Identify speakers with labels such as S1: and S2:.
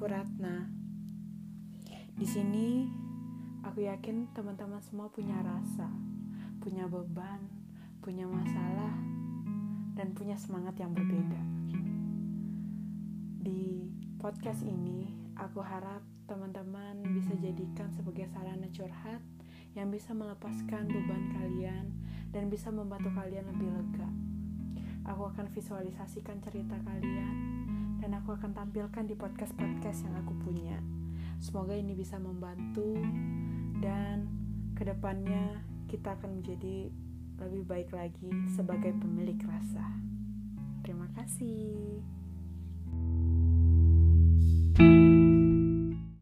S1: Aku Ratna. Di sini aku yakin teman-teman semua punya rasa, punya beban, punya masalah, dan punya semangat yang berbeda. Di podcast ini, aku harap teman-teman bisa jadikan sebagai sarana curhat yang bisa melepaskan beban kalian dan bisa membantu kalian lebih lega. Aku akan visualisasikan cerita kalian aku akan tampilkan di podcast-podcast yang aku punya. Semoga ini bisa membantu dan ke depannya kita akan menjadi lebih baik lagi sebagai pemilik rasa. Terima kasih.